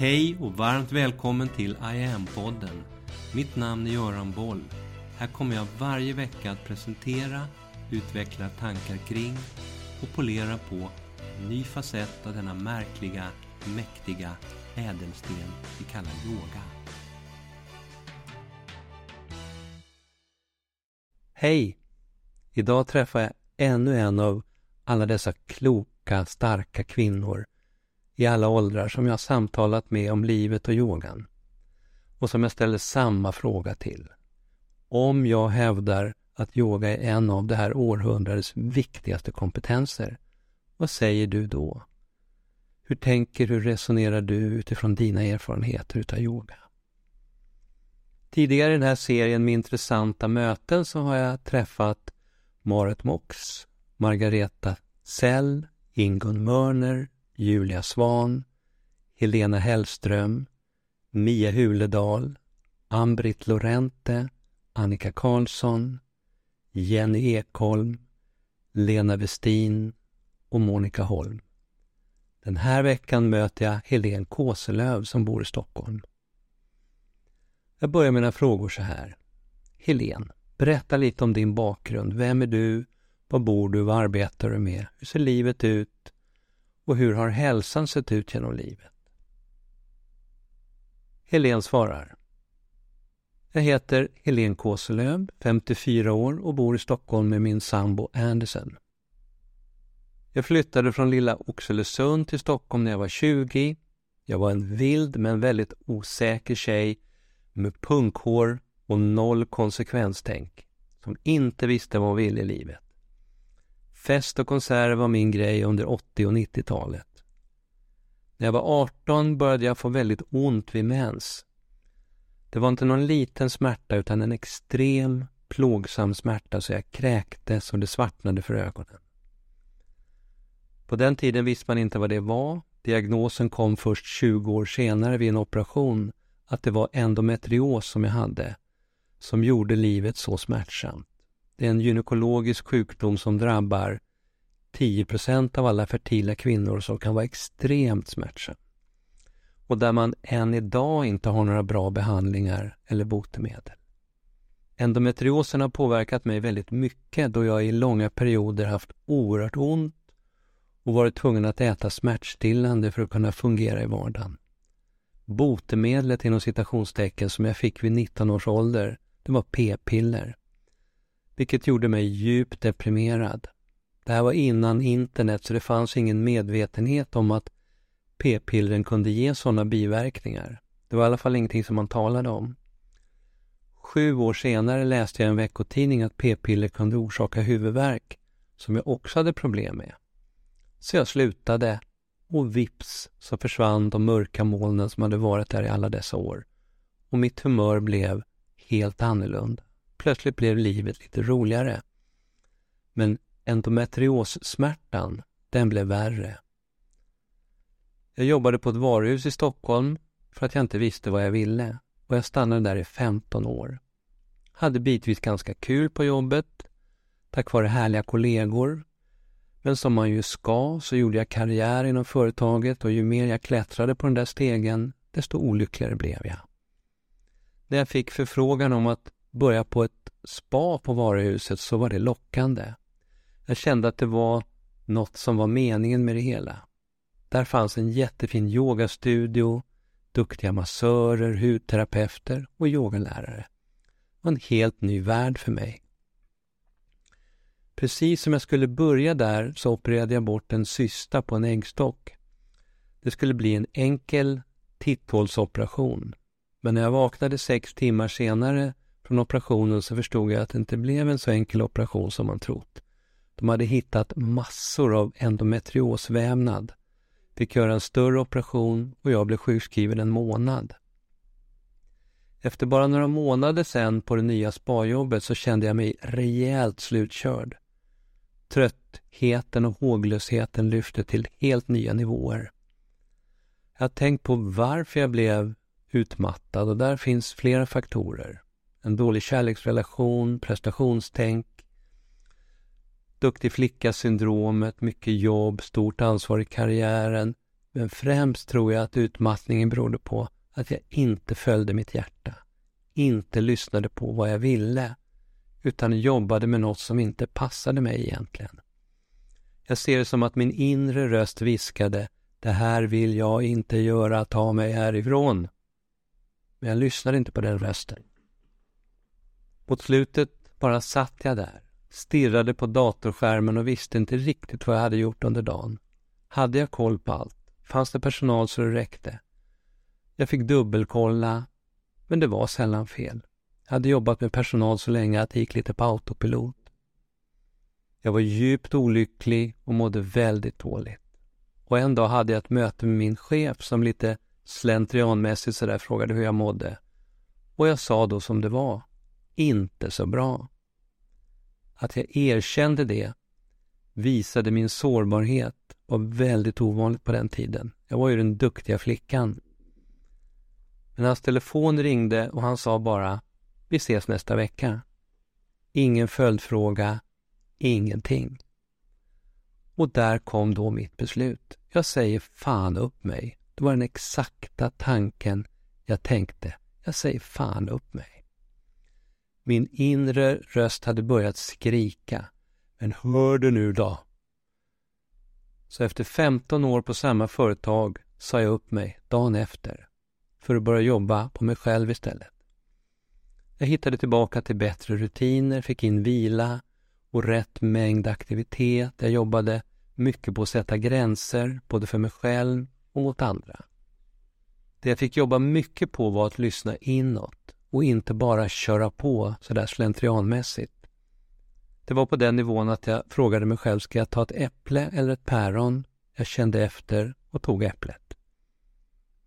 Hej och varmt välkommen till I am-podden. Mitt namn är Göran Boll. Här kommer jag varje vecka att presentera, utveckla tankar kring och polera på en ny facett av denna märkliga, mäktiga ädelsten vi kallar yoga. Hej! Idag träffar jag ännu en av alla dessa kloka, starka kvinnor i alla åldrar som jag samtalat med om livet och yogan. Och som jag ställer samma fråga till. Om jag hävdar att yoga är en av det här århundradets viktigaste kompetenser, vad säger du då? Hur tänker, hur resonerar du utifrån dina erfarenheter utav yoga? Tidigare i den här serien med intressanta möten så har jag träffat Marit Mox, Margareta Sell, Ingun Mörner, Julia Svan, Helena Hellström, Mia Huledal, Ambrit Lorente, Annika Karlsson, Jenny Ekholm, Lena Westin och Monica Holm. Den här veckan möter jag Helene Kåselöv som bor i Stockholm. Jag börjar mina frågor så här. Helene, berätta lite om din bakgrund. Vem är du? Var bor du? Vad arbetar du med? Hur ser livet ut? Och hur har hälsan sett ut genom livet? Helen svarar. Jag heter Helen Kåselöv, 54 år och bor i Stockholm med min sambo Anderson. Jag flyttade från lilla Oxelösund till Stockholm när jag var 20. Jag var en vild men väldigt osäker tjej med punkhår och noll konsekvenstänk som inte visste vad hon ville i livet. Fest och konserter var min grej under 80 och 90-talet. När jag var 18 började jag få väldigt ont vid mens. Det var inte någon liten smärta utan en extrem, plågsam smärta så jag kräktes och det svartnade för ögonen. På den tiden visste man inte vad det var. Diagnosen kom först 20 år senare vid en operation att det var endometrios som jag hade, som gjorde livet så smärtsamt. Det är en gynekologisk sjukdom som drabbar 10% av alla fertila kvinnor som kan vara extremt smärtsam. Och där man än idag inte har några bra behandlingar eller botemedel. Endometriosen har påverkat mig väldigt mycket då jag i långa perioder haft oerhört ont och varit tvungen att äta smärtstillande för att kunna fungera i vardagen. Botemedlet inom citationstecken som jag fick vid 19 års ålder, det var p-piller vilket gjorde mig djupt deprimerad. Det här var innan internet så det fanns ingen medvetenhet om att p-pillren kunde ge sådana biverkningar. Det var i alla fall ingenting som man talade om. Sju år senare läste jag i en veckotidning att p-piller kunde orsaka huvudvärk, som jag också hade problem med. Så jag slutade och vips så försvann de mörka molnen som hade varit där i alla dessa år. Och mitt humör blev helt annorlunda. Plötsligt blev livet lite roligare. Men endometriossmärtan, den blev värre. Jag jobbade på ett varuhus i Stockholm för att jag inte visste vad jag ville och jag stannade där i 15 år. Hade bitvis ganska kul på jobbet, tack vare härliga kollegor. Men som man ju ska så gjorde jag karriär inom företaget och ju mer jag klättrade på den där stegen, desto olyckligare blev jag. När jag fick förfrågan om att börja på ett spa på varuhuset så var det lockande. Jag kände att det var något som var meningen med det hela. Där fanns en jättefin yogastudio, duktiga massörer, hudterapeuter och yogalärare. Det var en helt ny värld för mig. Precis som jag skulle börja där så opererade jag bort en cysta på en äggstock. Det skulle bli en enkel titthålsoperation. Men när jag vaknade sex timmar senare från operationen så förstod jag att det inte blev en så enkel operation som man trott. De hade hittat massor av endometriosvävnad, fick göra en större operation och jag blev sjukskriven en månad. Efter bara några månader sen på det nya spajobbet så kände jag mig rejält slutkörd. Tröttheten och håglösheten lyfte till helt nya nivåer. Jag har tänkt på varför jag blev utmattad och där finns flera faktorer en dålig kärleksrelation, prestationstänk, duktig flicka-syndromet, mycket jobb, stort ansvar i karriären, Men främst tror jag att utmattningen berodde på att jag inte följde mitt hjärta, inte lyssnade på vad jag ville, utan jobbade med något som inte passade mig egentligen. Jag ser det som att min inre röst viskade ”Det här vill jag inte göra, ta mig härifrån”. Men jag lyssnade inte på den rösten. Mot slutet bara satt jag där, stirrade på datorskärmen och visste inte riktigt vad jag hade gjort under dagen. Hade jag koll på allt? Fanns det personal så det räckte? Jag fick dubbelkolla, men det var sällan fel. Jag hade jobbat med personal så länge att det gick lite på autopilot. Jag var djupt olycklig och mådde väldigt dåligt. Och en dag hade jag ett möte med min chef som lite slentrianmässigt sådär frågade hur jag mådde. Och jag sa då som det var. Inte så bra. Att jag erkände det visade min sårbarhet var väldigt ovanligt på den tiden. Jag var ju den duktiga flickan. Men hans telefon ringde och han sa bara Vi ses nästa vecka. Ingen följdfråga, ingenting. Och där kom då mitt beslut. Jag säger fan upp mig. Det var den exakta tanken jag tänkte. Jag säger fan upp mig. Min inre röst hade börjat skrika. Men hör du nu då? Så efter 15 år på samma företag sa jag upp mig dagen efter för att börja jobba på mig själv istället. Jag hittade tillbaka till bättre rutiner, fick in vila och rätt mängd aktivitet. Jag jobbade mycket på att sätta gränser, både för mig själv och mot andra. Det jag fick jobba mycket på var att lyssna inåt och inte bara köra på sådär slentrianmässigt. Det var på den nivån att jag frågade mig själv, ska jag ta ett äpple eller ett päron? Jag kände efter och tog äpplet.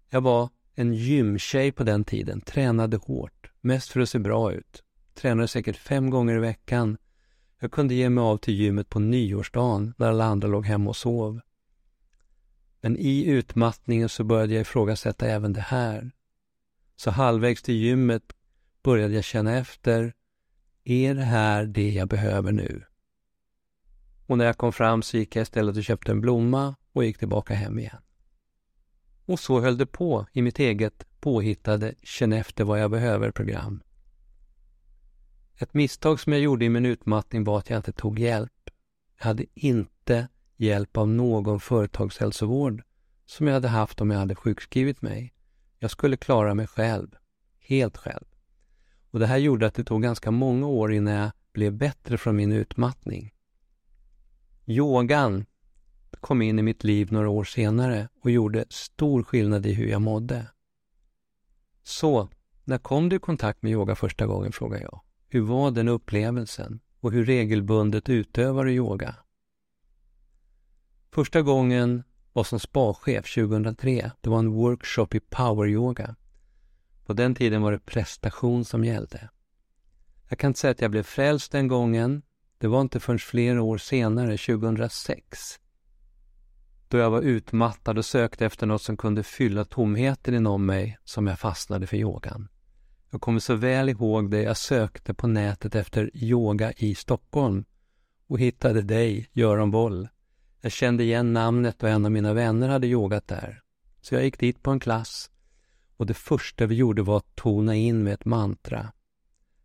Jag var en gymtjej på den tiden, tränade hårt, mest för att se bra ut. Tränade säkert fem gånger i veckan. Jag kunde ge mig av till gymmet på nyårsdagen när alla andra låg hemma och sov. Men i utmattningen så började jag ifrågasätta även det här. Så halvvägs till gymmet började jag känna efter är det här det jag behöver nu? Och när jag kom fram så gick jag istället och köpte en blomma och gick tillbaka hem igen. Och så höll det på i mitt eget påhittade känn efter vad jag behöver-program. Ett misstag som jag gjorde i min utmattning var att jag inte tog hjälp. Jag hade inte hjälp av någon företagshälsovård som jag hade haft om jag hade sjukskrivit mig. Jag skulle klara mig själv, helt själv. Och det här gjorde att det tog ganska många år innan jag blev bättre från min utmattning. Yogan kom in i mitt liv några år senare och gjorde stor skillnad i hur jag mådde. Så, när kom du i kontakt med yoga första gången, frågar jag. Hur var den upplevelsen och hur regelbundet utövar du yoga? Första gången var som spachef 2003. Det var en workshop i power yoga. På den tiden var det prestation som gällde. Jag kan inte säga att jag blev frälst den gången. Det var inte förrän flera år senare, 2006, då jag var utmattad och sökte efter något som kunde fylla tomheten inom mig som jag fastnade för yogan. Jag kommer så väl ihåg det jag sökte på nätet efter yoga i Stockholm och hittade dig, Göran Boll. Jag kände igen namnet och en av mina vänner hade yogat där. Så jag gick dit på en klass och det första vi gjorde var att tona in med ett mantra.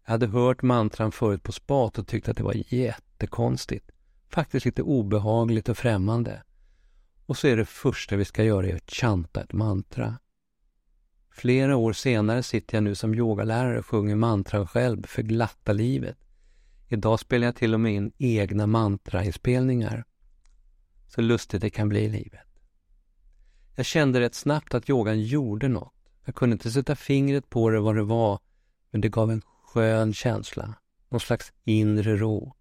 Jag hade hört mantran förut på spat och tyckte att det var jättekonstigt. Faktiskt lite obehagligt och främmande. Och så är det första vi ska göra att chanta ett mantra. Flera år senare sitter jag nu som yogalärare och sjunger mantran själv för glatta livet. Idag spelar jag till och med in egna mantrainspelningar. Så lustigt det kan bli i livet. Jag kände rätt snabbt att yogan gjorde något. Jag kunde inte sätta fingret på det vad det var, men det gav en skön känsla. Någon slags inre ro.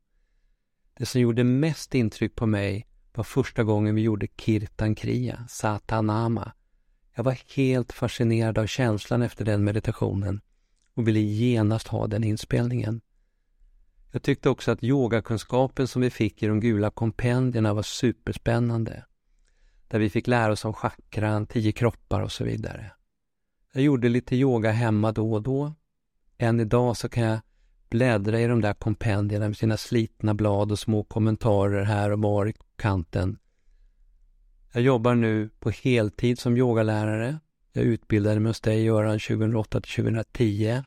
Det som gjorde mest intryck på mig var första gången vi gjorde Kirtan Kriya, Satanama. Jag var helt fascinerad av känslan efter den meditationen och ville genast ha den inspelningen. Jag tyckte också att yogakunskapen som vi fick i de gula kompendierna var superspännande. Där vi fick lära oss om chakran, tio kroppar och så vidare. Jag gjorde lite yoga hemma då och då. Än idag så kan jag bläddra i de där kompendierna med sina slitna blad och små kommentarer här och var i kanten. Jag jobbar nu på heltid som yogalärare. Jag utbildade mig hos dig Göran 2008 till 2010.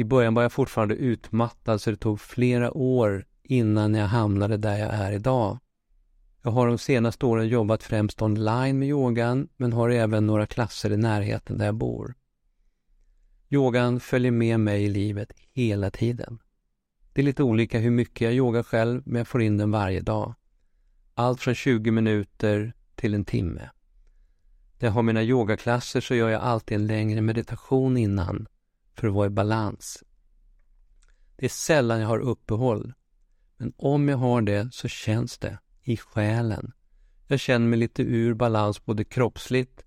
I början var jag fortfarande utmattad så det tog flera år innan jag hamnade där jag är idag. Jag har de senaste åren jobbat främst online med yogan men har även några klasser i närheten där jag bor. Yogan följer med mig i livet hela tiden. Det är lite olika hur mycket jag yogar själv men jag får in den varje dag. Allt från 20 minuter till en timme. När jag har mina yogaklasser så gör jag alltid en längre meditation innan för att vara i balans. Det är sällan jag har uppehåll. Men om jag har det så känns det i själen. Jag känner mig lite ur balans både kroppsligt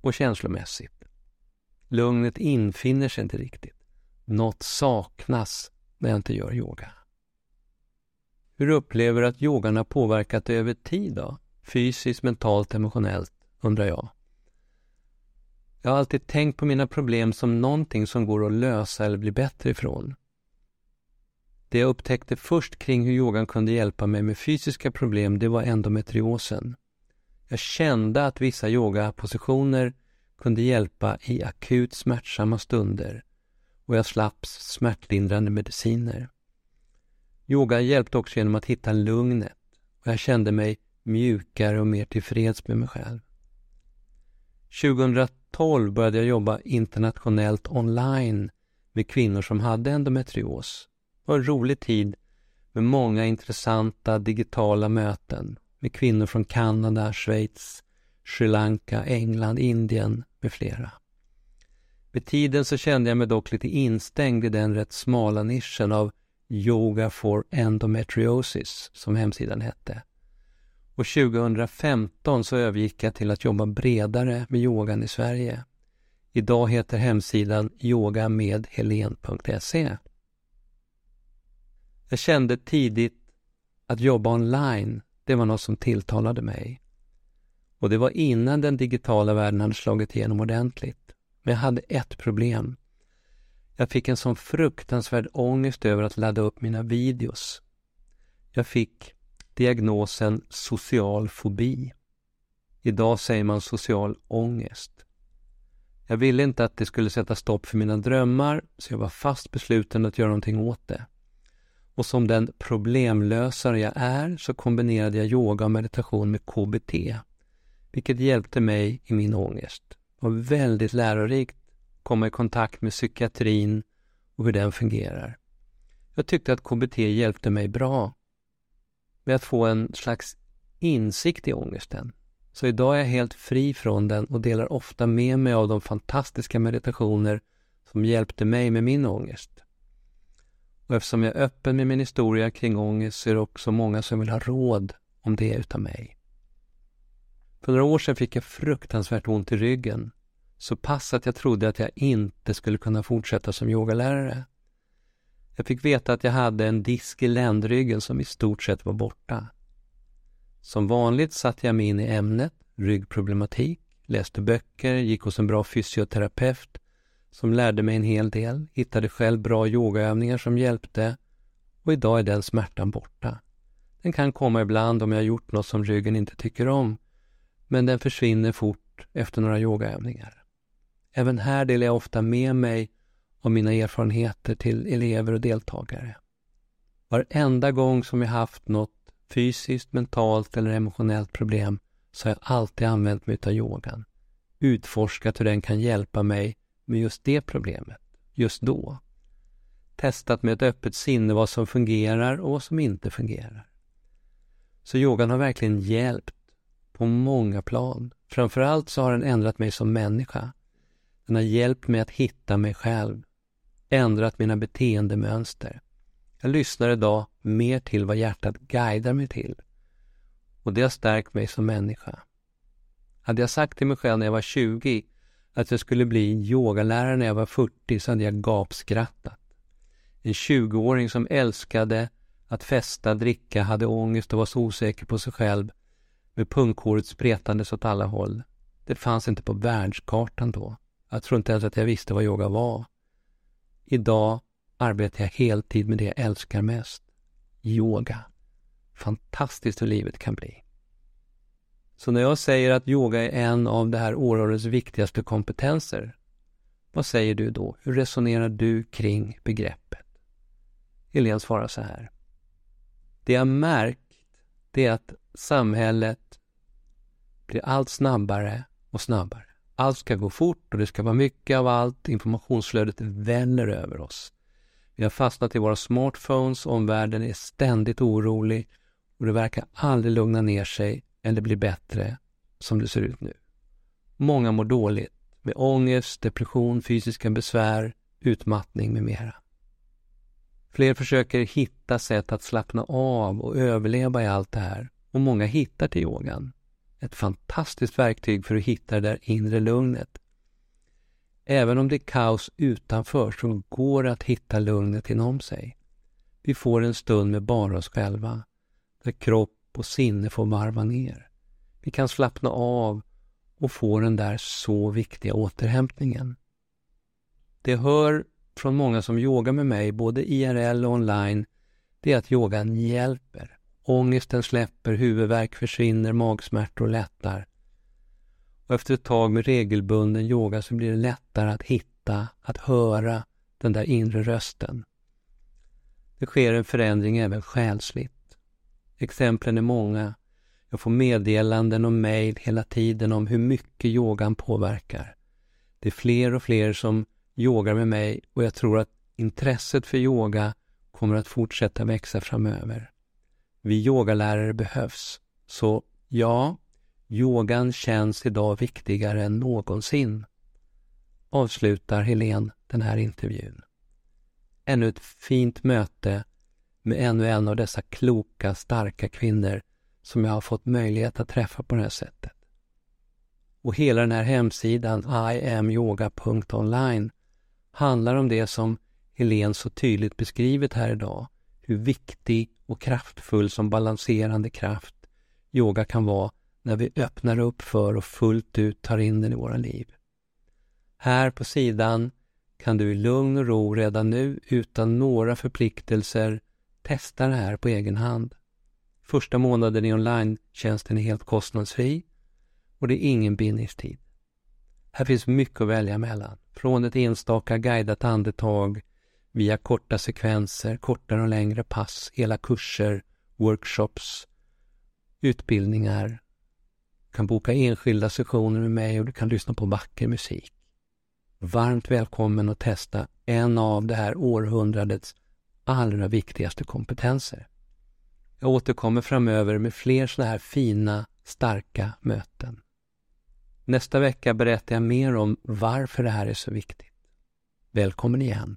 och känslomässigt. Lugnet infinner sig inte riktigt. Något saknas när jag inte gör yoga. Hur upplever du att yogan har påverkat dig över tid då? Fysiskt, mentalt, emotionellt, undrar jag. Jag har alltid tänkt på mina problem som någonting som går att lösa eller bli bättre ifrån. Det jag upptäckte först kring hur yogan kunde hjälpa mig med fysiska problem, det var endometriosen. Jag kände att vissa yogapositioner kunde hjälpa i akut smärtsamma stunder och jag slapp smärtlindrande mediciner. Yoga hjälpte också genom att hitta lugnet och jag kände mig mjukare och mer tillfreds med mig själv. 2012 började jag jobba internationellt online med kvinnor som hade endometrios. Det var en rolig tid med många intressanta digitala möten med kvinnor från Kanada, Schweiz, Sri Lanka, England, Indien med flera. Med tiden så kände jag mig dock lite instängd i den rätt smala nischen av Yoga for Endometriosis, som hemsidan hette. Och 2015 så övergick jag till att jobba bredare med yogan i Sverige. Idag heter hemsidan yogamedhelen.se. Jag kände tidigt att jobba online, det var något som tilltalade mig. Och det var innan den digitala världen hade slagit igenom ordentligt. Men jag hade ett problem. Jag fick en sån fruktansvärd ångest över att ladda upp mina videos. Jag fick diagnosen social fobi. Idag säger man social ångest. Jag ville inte att det skulle sätta stopp för mina drömmar, så jag var fast besluten att göra någonting åt det. Och som den problemlösare jag är så kombinerade jag yoga och meditation med KBT, vilket hjälpte mig i min ångest. Det var väldigt lärorikt att komma i kontakt med psykiatrin och hur den fungerar. Jag tyckte att KBT hjälpte mig bra med att få en slags insikt i ångesten. Så idag är jag helt fri från den och delar ofta med mig av de fantastiska meditationer som hjälpte mig med min ångest. Och eftersom jag är öppen med min historia kring ångest så är det också många som vill ha råd om det utav mig. För några år sedan fick jag fruktansvärt ont i ryggen. Så pass att jag trodde att jag inte skulle kunna fortsätta som yogalärare. Jag fick veta att jag hade en disk i ländryggen som i stort sett var borta. Som vanligt satte jag mig in i ämnet, ryggproblematik, läste böcker, gick hos en bra fysioterapeut som lärde mig en hel del, hittade själv bra yogaövningar som hjälpte och idag är den smärtan borta. Den kan komma ibland om jag gjort något som ryggen inte tycker om, men den försvinner fort efter några yogaövningar. Även här delar jag ofta med mig av mina erfarenheter till elever och deltagare. Varenda gång som jag haft något fysiskt, mentalt eller emotionellt problem så har jag alltid använt mig av yogan. Utforskat hur den kan hjälpa mig med just det problemet, just då. Testat med ett öppet sinne vad som fungerar och vad som inte fungerar. Så yogan har verkligen hjälpt på många plan. Framförallt så har den ändrat mig som människa. Den har hjälpt mig att hitta mig själv, ändrat mina beteendemönster. Jag lyssnar idag mer till vad hjärtat guidar mig till. Och det har stärkt mig som människa. Hade jag sagt till mig själv när jag var 20 att jag skulle bli yogalärare när jag var 40 så hade jag gapskrattat. En 20-åring som älskade att festa, dricka, hade ångest och var så osäker på sig själv med punkhåret spretandes åt alla håll. Det fanns inte på världskartan då. Jag tror inte ens att jag visste vad yoga var. Idag arbetar jag heltid med det jag älskar mest. Yoga. Fantastiskt hur livet kan bli. Så när jag säger att yoga är en av det här århundradets viktigaste kompetenser, vad säger du då? Hur resonerar du kring begreppet? Helene svarar så här. Det jag märkt, det är att samhället blir allt snabbare och snabbare. Allt ska gå fort och det ska vara mycket av allt. Informationsflödet väller över oss. Vi har fastnat i våra smartphones, omvärlden är ständigt orolig och det verkar aldrig lugna ner sig eller bli bättre som det ser ut nu. Många mår dåligt med ångest, depression, fysiska besvär, utmattning med mera. Fler försöker hitta sätt att slappna av och överleva i allt det här och många hittar till yogan. Ett fantastiskt verktyg för att hitta det där inre lugnet. Även om det är kaos utanför så går det att hitta lugnet inom sig. Vi får en stund med bara oss själva, där kropp och sinne får varva ner. Vi kan slappna av och få den där så viktiga återhämtningen. Det hör från många som yogar med mig, både IRL och online, det är att yogan hjälper. Ångesten släpper, huvudvärk försvinner, magsmärtor lättar. Och efter ett tag med regelbunden yoga så blir det lättare att hitta, att höra den där inre rösten. Det sker en förändring även själsligt. Exemplen är många. Jag får meddelanden och mejl hela tiden om hur mycket yogan påverkar. Det är fler och fler som yogar med mig och jag tror att intresset för yoga kommer att fortsätta växa framöver. Vi yogalärare behövs. Så ja, yogan känns idag viktigare än någonsin. Avslutar Helen den här intervjun. Ännu ett fint möte med ännu en av dessa kloka, starka kvinnor som jag har fått möjlighet att träffa på det här sättet. Och hela den här hemsidan, iamyoga.online, handlar om det som Helene så tydligt beskrivit här idag. Hur viktig och kraftfull som balanserande kraft yoga kan vara när vi öppnar upp för och fullt ut tar in den i våra liv. Här på sidan kan du i lugn och ro redan nu utan några förpliktelser testa det här på egen hand. Första månaden i online-tjänsten är helt kostnadsfri och det är ingen bindningstid. Här finns mycket att välja mellan. Från ett enstaka guidat andetag via korta sekvenser, kortare och längre pass, hela kurser, workshops, utbildningar. Du kan boka enskilda sessioner med mig och du kan lyssna på vacker musik. Varmt välkommen att testa en av det här århundradets allra viktigaste kompetenser. Jag återkommer framöver med fler sådana här fina, starka möten. Nästa vecka berättar jag mer om varför det här är så viktigt. Välkommen igen!